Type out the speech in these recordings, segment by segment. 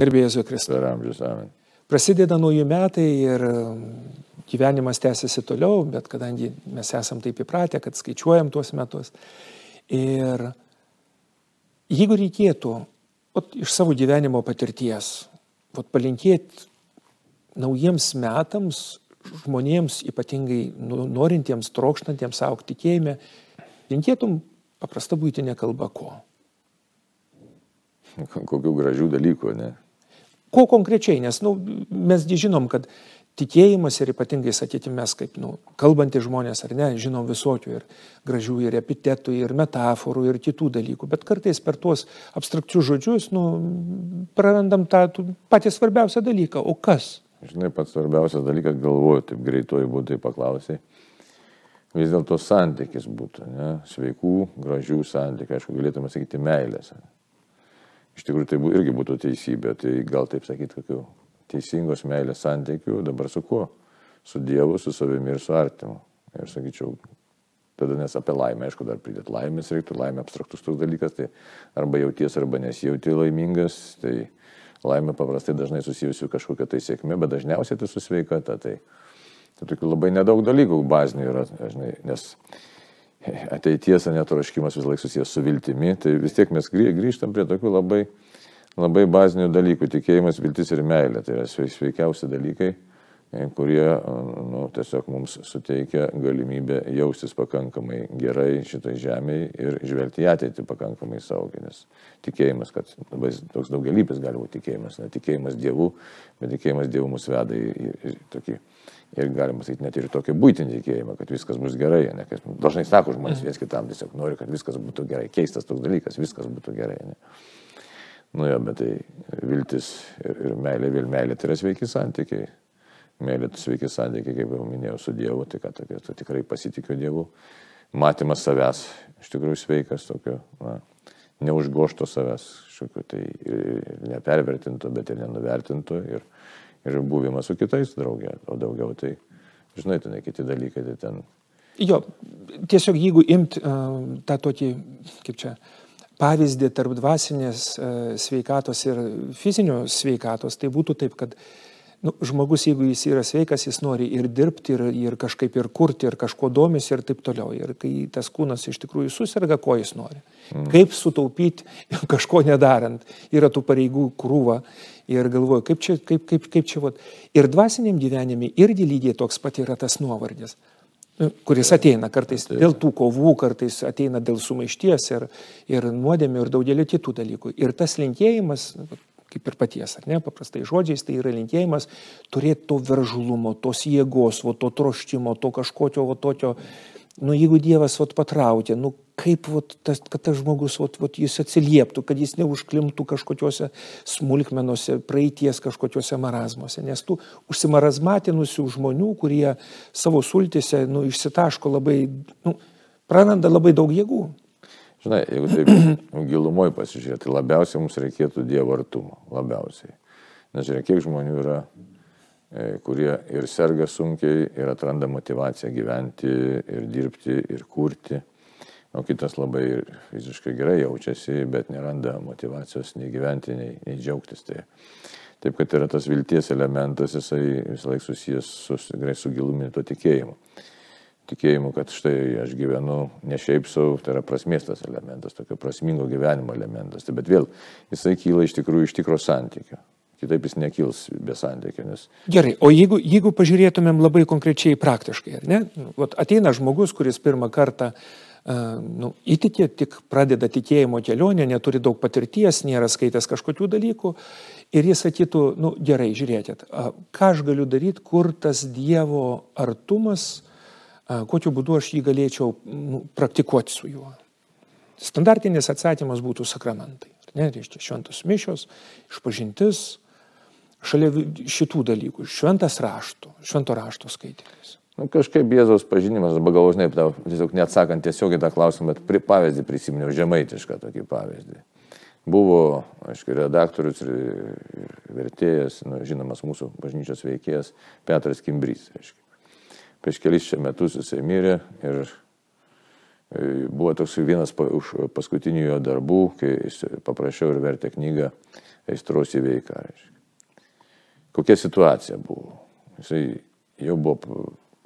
Gerbėjai Kristus. Per amžius, amen. Prasideda naujų metai ir gyvenimas tęsiasi toliau, bet kadangi mes esam taip įpratę, kad skaičiuojam tuos metus. Ir jeigu reikėtų ot, iš savo gyvenimo patirties ot, palinkėti naujiems metams žmonėms, ypatingai norintiems, trokštantiems aukti tikėjime, linkėtum paprasta būtinė kalba ko? Kokių gražių dalykų, ne? Ko konkrečiai, nes nu, mes žinom, kad tikėjimas ir ypatingai, sakykime, mes kaip nu, kalbantys žmonės ar ne, žinom visokių ir gražių ir epitetų, ir metaforų, ir kitų dalykų, bet kartais per tuos abstrakčius žodžius nu, prarandam tą patį svarbiausią dalyką. O kas? Žinai, pats svarbiausias dalykas, galvoju, taip greitoji būtų paklausai, vis dėlto santykis būtų, ne? sveikų, gražių santykių, aišku, galėtume sakyti meilės. Iš tikrųjų, tai irgi būtų teisybė, tai gal taip sakyti, kokių teisingos meilės santykių, dabar su kuo? Su Dievu, su savimi ir su artimu. Ir sakyčiau, tada nes apie laimę, aišku, dar pridėti laimės reiktų, laimė abstraktus toks dalykas, tai arba jauties, arba nesijauti laimingas, tai laimė paprastai dažnai susijusi kažkokia tai sėkmė, bet dažniausiai tai su sveikata. Tai, tai tokių labai nedaug dalykų bazinių yra, žinai, nes ateities netroškimas vis laik susijęs su viltimi, tai vis tiek mes grįžtam prie tokių labai, labai bazinių dalykų - tikėjimas, viltis ir meilė. Tai yra sveikiausi dalykai kurie nu, tiesiog mums suteikia galimybę jaustis pakankamai gerai šitai žemėje ir žvelgti į ateitį pakankamai saugiai. Nes tikėjimas, kad toks daugelįpis gali būti tikėjimas, ne tikėjimas Dievu, bet tikėjimas Dievu mus veda į, į, į tokį ir galima sakyti net ir tokį būtinį tikėjimą, kad viskas bus gerai. Ne, dažnai sako žmonės viens kitam, tiesiog nori, kad viskas būtų gerai. Keistas toks dalykas, viskas būtų gerai. Ne. Nu jo, bet tai viltis ir, ir meilė, vėl meilė tai yra sveiki santykiai Mėly, sveiki santykiai, kaip jau minėjau, su Dievu, tai kad tokia, tu tikrai pasitikiu Dievu. Matymas savęs, iš tikrųjų sveikas, tokio, na, neužgošto savęs, kažkokio tai ir nepervertinto, bet ir nenuvertinto. Ir, ir buvimas su kitais draugė, o daugiau tai, žinai, ten kiti dalykai, tai ten. Jo, tiesiog jeigu imt uh, tą tokį, kaip čia, pavyzdį tarp dvasinės uh, sveikatos ir fizinio sveikatos, tai būtų taip, kad uh, nu, žmogus, jeigu jis yra sveikas, jis nori ir dirbti, ir, ir kažkaip ir kurti, ir kažko domisi ir taip toliau. Ir kai tas kūnas iš tikrųjų susirga, ko jis nori. Mm. Kaip sutaupyti kažko nedarant. Yra tų pareigų krūva. Ir galvoju, kaip čia, kaip, kaip, kaip čia, vat. Ir dvasiniam gyvenime irgi lygiai toks pat yra tas nuovardis nu, kuris ateina kartais dėl tų kovų, kartais ateina dėl sumaišties ir, ir nuodėmių ir daugelio kitų dalykų. Ir tas linkėjimas, kaip ir paties, ar ne, paprastai žodžiais, tai yra linkėjimas turėti to veržlumo, tos jėgos, o to troštimo, to kažkokio, o tokio, nu jeigu Dievas vat patraukė, nu kaip vat, tas, kad tas žmogus vat, vat, jis atsilieptų, kad jis neužklimtų kažkokiuose smulkmenuose, praeities kažkokiuose marazmuose, nes tų užsimarazmatinusių žmonių, kurie savo sultėse nu, išsitaško labai, nu, praranda labai daug jėgų. Žinai, jeigu taip gilumoje pasižiūrėti, tai labiausiai mums reikėtų Dievo artumo. Labiausiai. Nes žiūrėk, kiek žmonių yra, e, kurie ir serga sunkiai, ir atranda motivaciją gyventi, ir dirbti, ir kurti. O kitas labai fiziškai gerai jaučiasi, bet neranda motivacijos nei gyventi, nei, nei džiaugtis. Tai, taip, kad yra tas vilties elementas, jisai visą laiką susijęs su, su giluminiu to tikėjimu tikėjimu, kad štai aš gyvenu ne šiaip savo, tai yra prasmės tas elementas, tokio prasmingo gyvenimo elementas. Tai bet vėl jisai kyla iš tikrųjų iš tikro santykio. Kitaip jis nekils be santykio. Nes... Gerai, o jeigu, jeigu pažiūrėtumėm labai konkrečiai praktiškai, ar ne? Vat ateina žmogus, kuris pirmą kartą nu, įtikė, tik pradeda tikėjimo kelionę, neturi daug patirties, nėra skaitęs kažkokių dalykų ir jis sakytų, nu gerai, žiūrėkit, ką aš galiu daryti, kur tas Dievo artumas uh, kokiu būdu aš jį galėčiau nu, praktikuoti su juo. Standartinis atsakymas būtų sakramentai. Ne, reiškia šventos mišios, išpažintis, šalia šitų dalykų, šventas rašto, švento rašto skaitimas. Nu, kažkaip Jėzaus pažinimas, arba galvos, ne, tau tiesiog neatsakant tiesiogiai tą klausimą, bet pri, pavyzdį prisiminiau, žemaitišką tokį pavyzdį. Buvo, aišku, redaktorius ir, ir vertėjas, nu, žinomas mūsų bažnyčios veikėjas Petras Kimbrys. Aišku prieš kelis čia metus jisai mirė ir Buvo toks vienas už paskutinių jo darbų, kai paprašiau ir vertė knygą Aistros įveiką. Kokia situacija buvo? Jisai jau buvo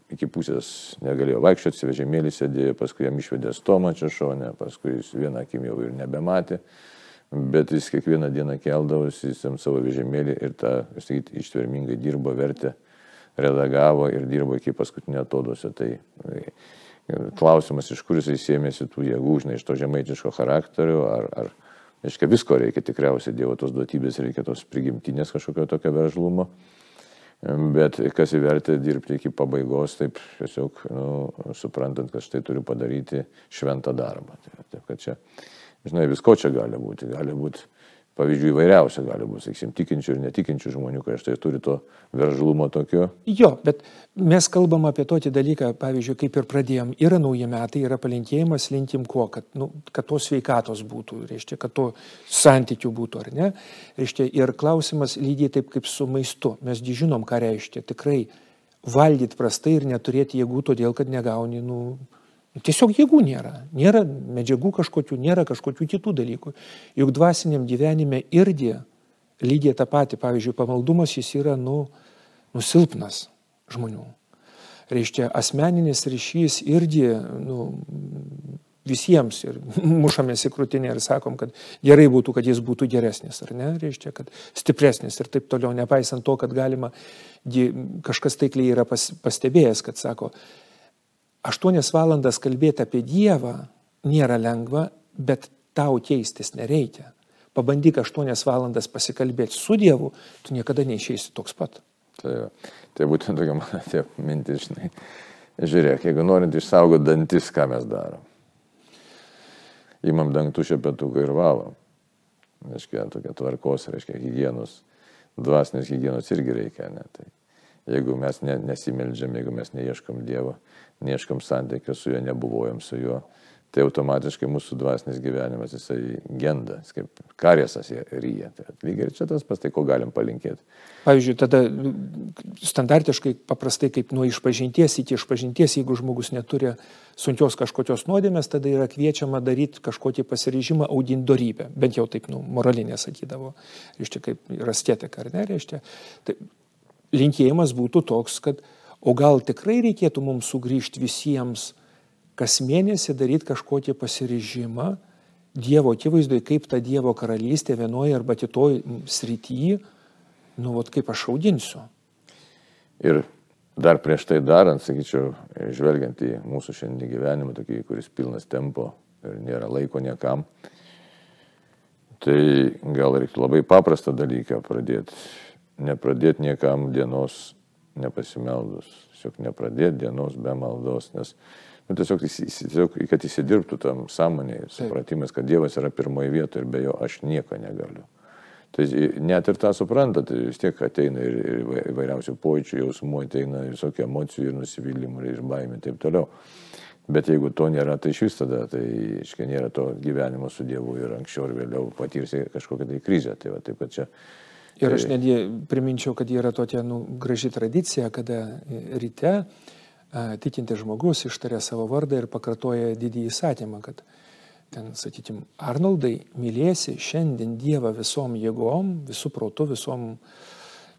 iki pusės negalėjo vaikščioti, vežimėlį sėdėjo, paskui jam išvedė stomą čia šonę, paskui jis vieną akim jau ir nebematė, bet jis kiekvieną dieną keldavosi, jis jam savo vežimėlį ir tą, sakyti, ištvermingai dirbo, vertė, redagavo ir dirbo iki paskutinio atodosio. Tai e, klausimas, iš kur jisai sėmėsi tų jėgų, žinai, iš to žemaitiško charakterio, ar, ar reiškia, visko reikia tikriausiai, Dievo tos duotybės, reikia tos prigimtinės kažkokio tokio veržlumo. Bet kas įvertė dirbti iki pabaigos, taip tiesiog nu, suprantant, kad štai turiu padaryti šventą darbą. Taip, taip kad čia, žinai, visko čia gali būti. Gali būti pavyzdžių įvairiausia gali būti, sakysim, tikinčių ir netikinčių žmonių, kai štai turi to veržlumo tokio. Jo, bet mes kalbam apie tokį dalyką, pavyzdžiui, kaip ir pradėjom, yra nauji metai, yra palinkėjimas, linkim kuo, kad, nu, kad tos sveikatos būtų, reiškia, kad to santykių būtų, ar ne. Reiškia, ir klausimas lygiai taip kaip su maistu. Mes žinom, ką reiškia tikrai valgyti prastai ir neturėti jėgų, todėl kad negauni, nu, Tiesiog jėgų nėra, nėra medžiagų kažkokių, nėra kažkokių kitų dalykų. Juk dvasiniam gyvenime irgi lygiai tą patį, pavyzdžiui, pamaldumas jis yra nu, nusilpnas žmonių. Reiškia, asmeninis ryšys irgi nu, visiems ir mušamės į krūtinę ir sakom, kad gerai būtų, kad jis būtų geresnis, ar ne, reiškia, kad stipresnis ir taip toliau, nepaisant to, kad galima, kažkas taikliai yra pas, pastebėjęs, kad sako, aštuonias valandas kalbėti apie Dievą nėra lengva, bet tau keistis nereikia. Pabandyk aštuonias valandas pasikalbėti su Dievu, tu niekada neišeisi toks pat. Tai, tai būtent tokia mano tie mintis, žinai. Žiūrėk, jeigu norint išsaugoti dantis, ką mes darom. Įmam dantų šepetuką ir valom. Reiškia, tokia tvarkos, reiškia, hygienos, dvasinės hygienos irgi reikia, ne? Tai jeigu mes ne, nesimeldžiam, jeigu mes neieškom Dievo, neieškom santykio su juo, nebuvojom su juo, tai automatiškai mūsų dvasinis gyvenimas jisai genda, kaip karėsas ryja. Tai lygiai ir čia tas pas tai, ko galim palinkėti. Pavyzdžiui, tada standartiškai paprastai kaip nuo išpažinties iki išpažinties, jeigu žmogus neturi sunkios kažkokios nuodėmės, tada yra kviečiama daryti kažkokį pasiryžimą audindorybę. Bent jau taip, nu, moralinė sakydavo. Reiškia, kaip rastėtek, ar ne, reiškia. Tai linkėjimas būtų toks, kad o gal tikrai reikėtų mums sugrįžti visiems kas mėnesį daryti kažkokį pasiryžimą Dievo akivaizdoje, kaip ta Dievo karalystė vienoje arba kitoje srityje, nu, vat kaip aš audinsiu. Ir dar prieš tai darant, sakyčiau, žvelgiant į mūsų šiandien gyvenimą, tokį, kuris pilnas tempo ir nėra laiko niekam, tai gal reiktų labai paprastą dalyką pradėti nepradėti niekam dienos nepasimeldus, tiesiog nepradėti dienos be maldos, nes nu, tiesiog, tiesiog, kad įsidirbtų tam sąmonėje, supratimas, kad Dievas yra pirmoje vietoje ir be jo aš nieko negaliu. Tai net ir tą suprantat, tai vis tiek ateina ir, ir įvairiausių pojūčių, jausmų, ateina visokių emocijų ir nusivylimų ir baimė ir taip toliau. Bet jeigu to nėra, tai iš vis tada, tai iškai nėra to gyvenimo su Dievu ir anksčiau ir vėliau patirsi kažkokią tai krizę. Tai va, taip, kad čia Ir aš netgi priminčiau, kad yra tokia nu, graži tradicija, kada ryte tikinti žmogus ištaria savo vardą ir pakartoja didįjį įsatymą, kad ten, sakykim, Arnoldai, mylėsi šiandien Dievą visom jėgom, visų protų, visom uh,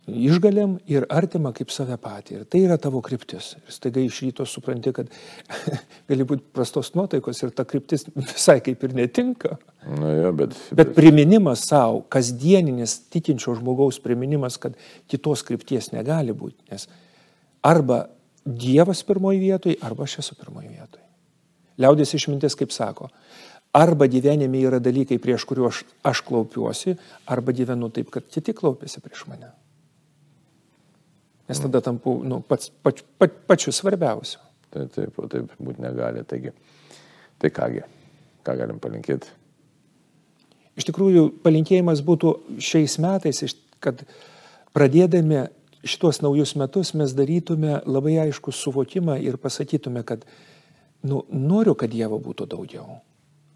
išgalėm ir artima kaip save patį. Ir tai yra tavo kryptis. Ir staiga iš ryto supranti, kad gali būti prastos nuotaikos ir ta kryptis visai kaip ir netinka. Na, jo, bet, bet priminimas savo, kasdieninis tikinčio žmogaus priminimas, kad kitos krypties negali būti. Nes arba Dievas pirmoji vietoje, arba aš esu pirmoji vietoje. Liaudės išmintis kaip sako, arba gyvenime yra dalykai, prieš kuriuos aš, aš klaupiuosi, arba gyvenu taip, kad kiti klaupiasi prieš mane. Nes tada tampu nu, pats, pač, pač, pačiu svarbiausiu. Taip, taip, taip būti negali. Taigi, tai kągi, ką galim palinkėti? Iš tikrųjų, palinkėjimas būtų šiais metais, kad pradėdami šitos naujus metus mes darytume labai aišku suvokimą ir pasakytume, kad nu, noriu, kad Dievo būtų daugiau.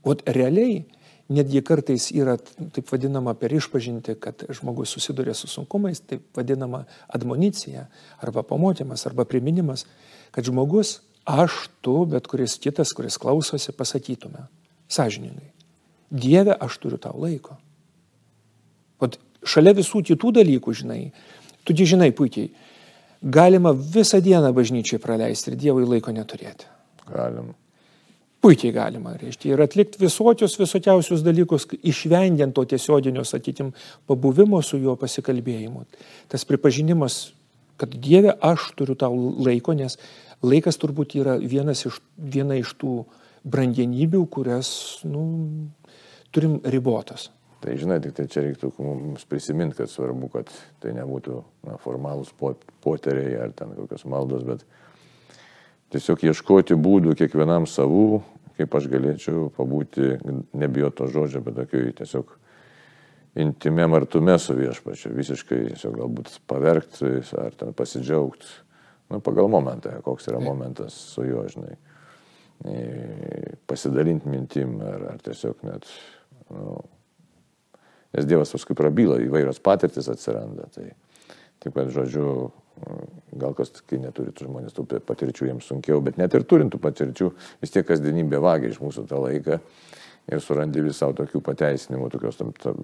O realiai netgi kartais yra taip vadinama per išpažinti, kad žmogus susiduria su sunkumais, taip vadinama admonicija arba pamokymas arba priminimas, kad žmogus aš, tu, bet kuris kitas, kuris klausosi, pasakytume. Sažiningai. Dieve, aš turiu tau laiko. Vat šalia visų kitų dalykų, žinai, tu žinai puikiai, galima visą dieną bažnyčiai praleisti ir Dievui laiko neturėti. Galim. Puikiai galima, reiškia, ir atlikti visokius visokiausius dalykus, išvengiant to tiesioginio, sakytim, pabuvimo su juo pasikalbėjimu. Tas pripažinimas, kad Dieve, aš turiu tau laiko, nes laikas turbūt yra vienas iš, viena iš tų brandienybių, kurias nu, turim ribotas. Tai žinai, tik tai čia reiktų mums prisiminti, kad svarbu, kad tai nebūtų na, formalūs poteriai ar ten kokios maldos, bet tiesiog ieškoti būdų kiekvienam savų, kaip aš galėčiau pabūti, nebijo to žodžio, bet tokiu tiesiog intimiam artume su viešpačiu, visiškai tiesiog galbūt paverkti ar ten pasidžiaugti, nu, pagal momentą, koks yra momentas su juo, žinai, pasidalinti mintim ar, ar tiesiog net, nu, nes Dievas paskui prabyla, įvairios patirtis atsiranda. Tai taip pat, žodžiu, gal kas, kai neturi tų žmonės tų patirčių, jiems sunkiau, bet net ir turintų patirčių, vis tiek kasdienybė vagia iš mūsų tą laiką ir surandi vis savo tokių pateisinimų, tokios,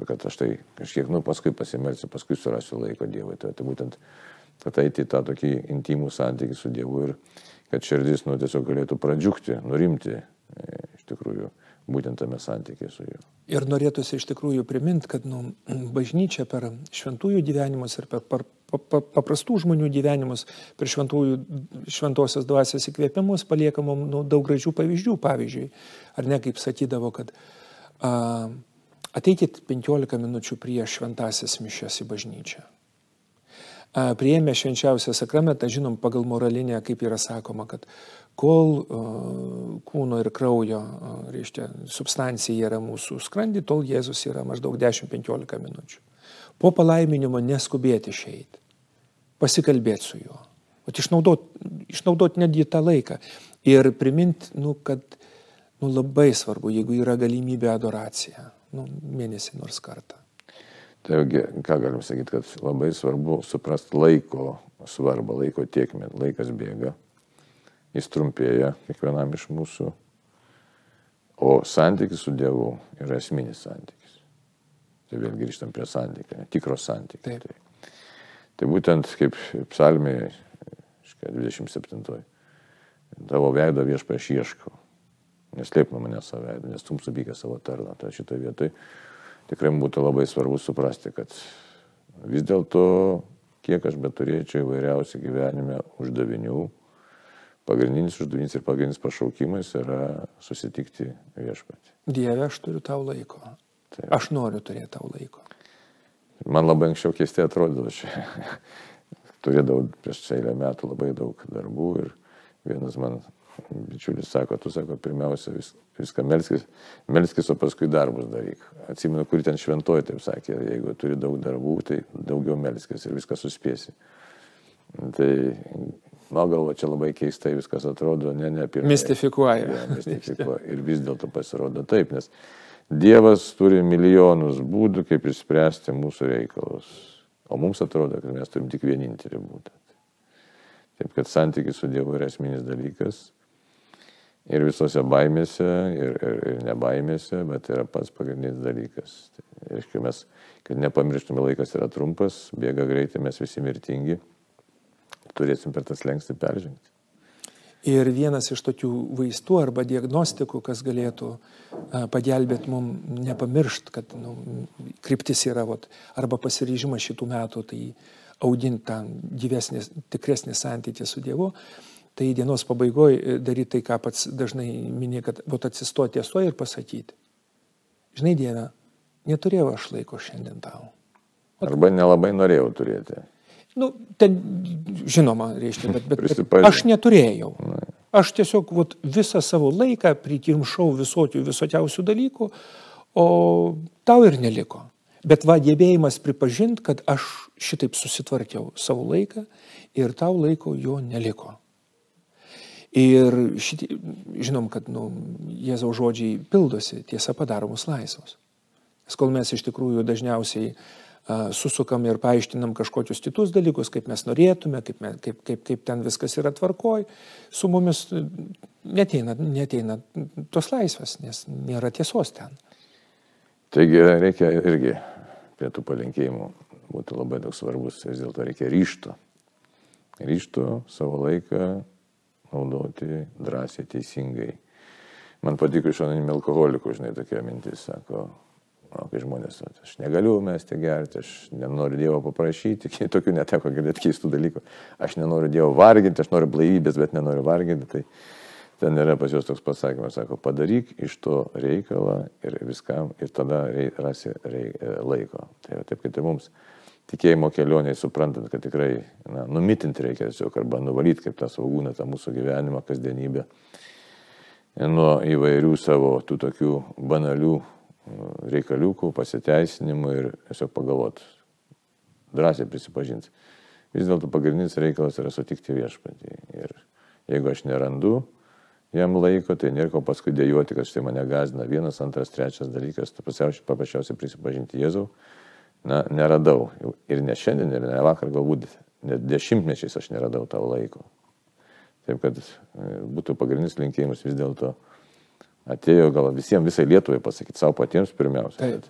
kad aš tai kažkiek, nu, paskui pasimelsiu, paskui surasiu laiko Dievui. Tai, tai būtent, kad eiti tą tokį intimų santykį su Dievu ir kad širdis, nu, tiesiog galėtų pradžiukti, nurimti, e, iš tikrųjų būtent tame santykėje su juo. Ir norėtųsi iš tikrųjų priminti, kad nu, bažnyčia per šventųjų gyvenimus ir per, per paprastų žmonių gyvenimus, per šventųjų, šventosios dvasios įkvėpimus palieka mums nu, daug gražių pavyzdžių. Pavyzdžiui, ar ne kaip sakydavo, kad a, ateikit 15 minučių prieš šventasias mišes į bažnyčią prieėmė švenčiausią sakramentą, žinom, pagal moralinę, kaip yra sakoma, kad kol kūno ir kraujo, reiškia, substancija yra mūsų skrandį, tol Jėzus yra maždaug 10-15 minučių. Po palaiminimo neskubėti išeiti, pasikalbėti su juo, o išnaudot, išnaudot netgi tą laiką ir priminti, nu, kad nu, labai svarbu, jeigu yra galimybė adoracija, nu, mėnesį nors kartą. Taigi, ką galim sakyti, kad labai svarbu suprasti laiko svarbą, laiko tiekmę, laikas bėga, jis trumpėja kiekvienam iš mūsų, o santykis su Dievu yra esminis santykis. Tai vėl grįžtam prie santykio, tikro santykio. Tai, tai būtent kaip psalmėje 27. Tavo veido viešpa aš ieškau. Neslėp nuo manęs savo veidą, nes tu supykė savo tarną. Tai šitoje vietoje tikrai būtų labai svarbu suprasti, kad vis dėlto, kiek aš beturėčiau įvairiausių gyvenime uždavinių, pagrindinis uždavinys ir pagrindinis pašaukimas yra susitikti viešpatį. Dieve, aš turiu tau laiko. Taip. Aš noriu turėti tau laiko. Man labai anksčiau keistai atrodydavo, aš turėdavau prieš eilę metų labai daug darbų ir vienas man bičiulis sako, tu sako, pirmiausia vis, viską melskis, melskis, o paskui darbus daryk. Atsimenu, kur ten šventoji taip sakė, jeigu turi daug darbų, tai daugiau melskis ir viską suspėsi. Tai mano galva čia labai keistai viskas atrodo, ne, ne pirmą. Mistifikuoja. Ja, mistifikuoja. Ir vis dėlto pasirodo taip, nes Dievas turi milijonus būdų, kaip išspręsti mūsų reikalus. O mums atrodo, kad mes turim tik vienintelį būdą. Taip kad santykis su Dievu yra esminis dalykas ir visose baimėse, ir, ir, ir nebaimėse, bet yra pats pagrindinis dalykas. Tai reiškia, mes, kad nepamirštume, laikas yra trumpas, bėga greitai, mes visi mirtingi, turėsim per tas lengsti peržengti. Ir vienas iš tokių vaistų arba diagnostikų, kas galėtų pagelbėti mums nepamiršti, kad nu, kryptis yra vat, arba pasiryžimas šitų metų, tai audinti tą gyvesnį, tikresnį santykį su Dievu, tai dienos pabaigoje daryti tai, ką pats dažnai minė, kad būt atsistoti ties to ir pasakyti. Žinai, Dieve, neturėjau aš laiko šiandien tau. Arba nelabai norėjau turėti. Nu, ten, žinoma, reiškia, bet, bet, bet aš neturėjau. Aš tiesiog vat, visą savo laiką prikimšau visokių visokiausių dalykų, o tau ir neliko. Bet va, gebėjimas pripažinti, kad aš šitaip susitvarkiau savo laiką ir tau laiko jo neliko. Ir šitie, žinom, kad nu, Jėzaus žodžiai pildosi, tiesa padaro mus laisvus. Nes kol mes iš tikrųjų dažniausiai susukam ir paaiškinam kažkokius kitus dalykus, kaip mes norėtume, kaip, me, kaip, kaip, kaip ten viskas yra tvarkoj, su mumis neteina, neteina tos laisvės, nes nėra tiesos ten. Taigi reikia irgi prie tų palinkėjimų būtų labai daug svarbus, vis dėlto reikia ryšto. Ryšto savo laiką naudoti drąsiai, teisingai. Man patiko iš anonimų alkoholikų, žinai, tokia mintis, sako, O kai žmonės, aš negaliu mesti gerti, aš nenoriu Dievo paprašyti, tokių neteko girdėti keistų dalykų, aš nenoriu Dievo varginti, aš noriu blaivybės, bet nenoriu varginti, tai ten yra pas juos toks pasakymas, sako, padaryk iš to reikalą ir viskam, ir tada rei, rasi rei, laiko. Tai va, taip kaip ir mums. Tikėjimo kelionėje, suprantant, kad tikrai na, numitinti reikia tiesiog arba nuvalyti kaip tą saugūną, tą mūsų gyvenimą, kasdienybę. Nuo įvairių savo tų tokių banalių reikaliukų, pasiteisinimų ir tiesiog pagalvoti, drąsiai prisipažinti. Vis dėlto pagrindinis reikalas yra sutikti viešpatį. Ir jeigu aš nerandu jam laiko, tai nėra ko paskui dėjoti, kad štai mane gazdina vienas, antras, trečias dalykas, tai paprasčiausiai prisipažinti Jėzau, na, neradau. Ir ne šiandien, ir ne vakar, galbūt net dešimtmečiais aš neradau tavo laiko. Taip kad e, būtų pagrindinis linkėjimas vis dėlto atėjo gal visiems, visai Lietuvai pasakyti, savo patiems pirmiausia. Taip.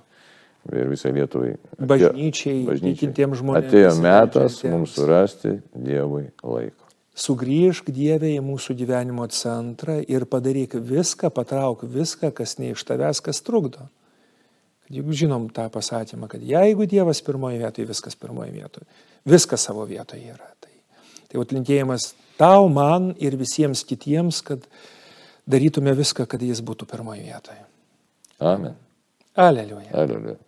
Ir visai Lietuvai. Atėjo, bažnyčiai, bažnyčiai. kitiems žmonėms. Atėjo metas mums surasti Dievui laiko. Sugrįžk Dievė į mūsų gyvenimo centrą ir padaryk viską, patrauk viską, kas ne iš tavęs, kas trukdo. Juk žinom tą pasakymą, kad jeigu Dievas pirmoje vietoje, viskas pirmoje vietoje. Viskas savo vietoje yra. Tai, tai atlinkėjimas tau, man ir visiems kitiems, kad darytume viską, kad jis būtų pirmoje vietoje. Amen. Aleliuja. Aleliuja.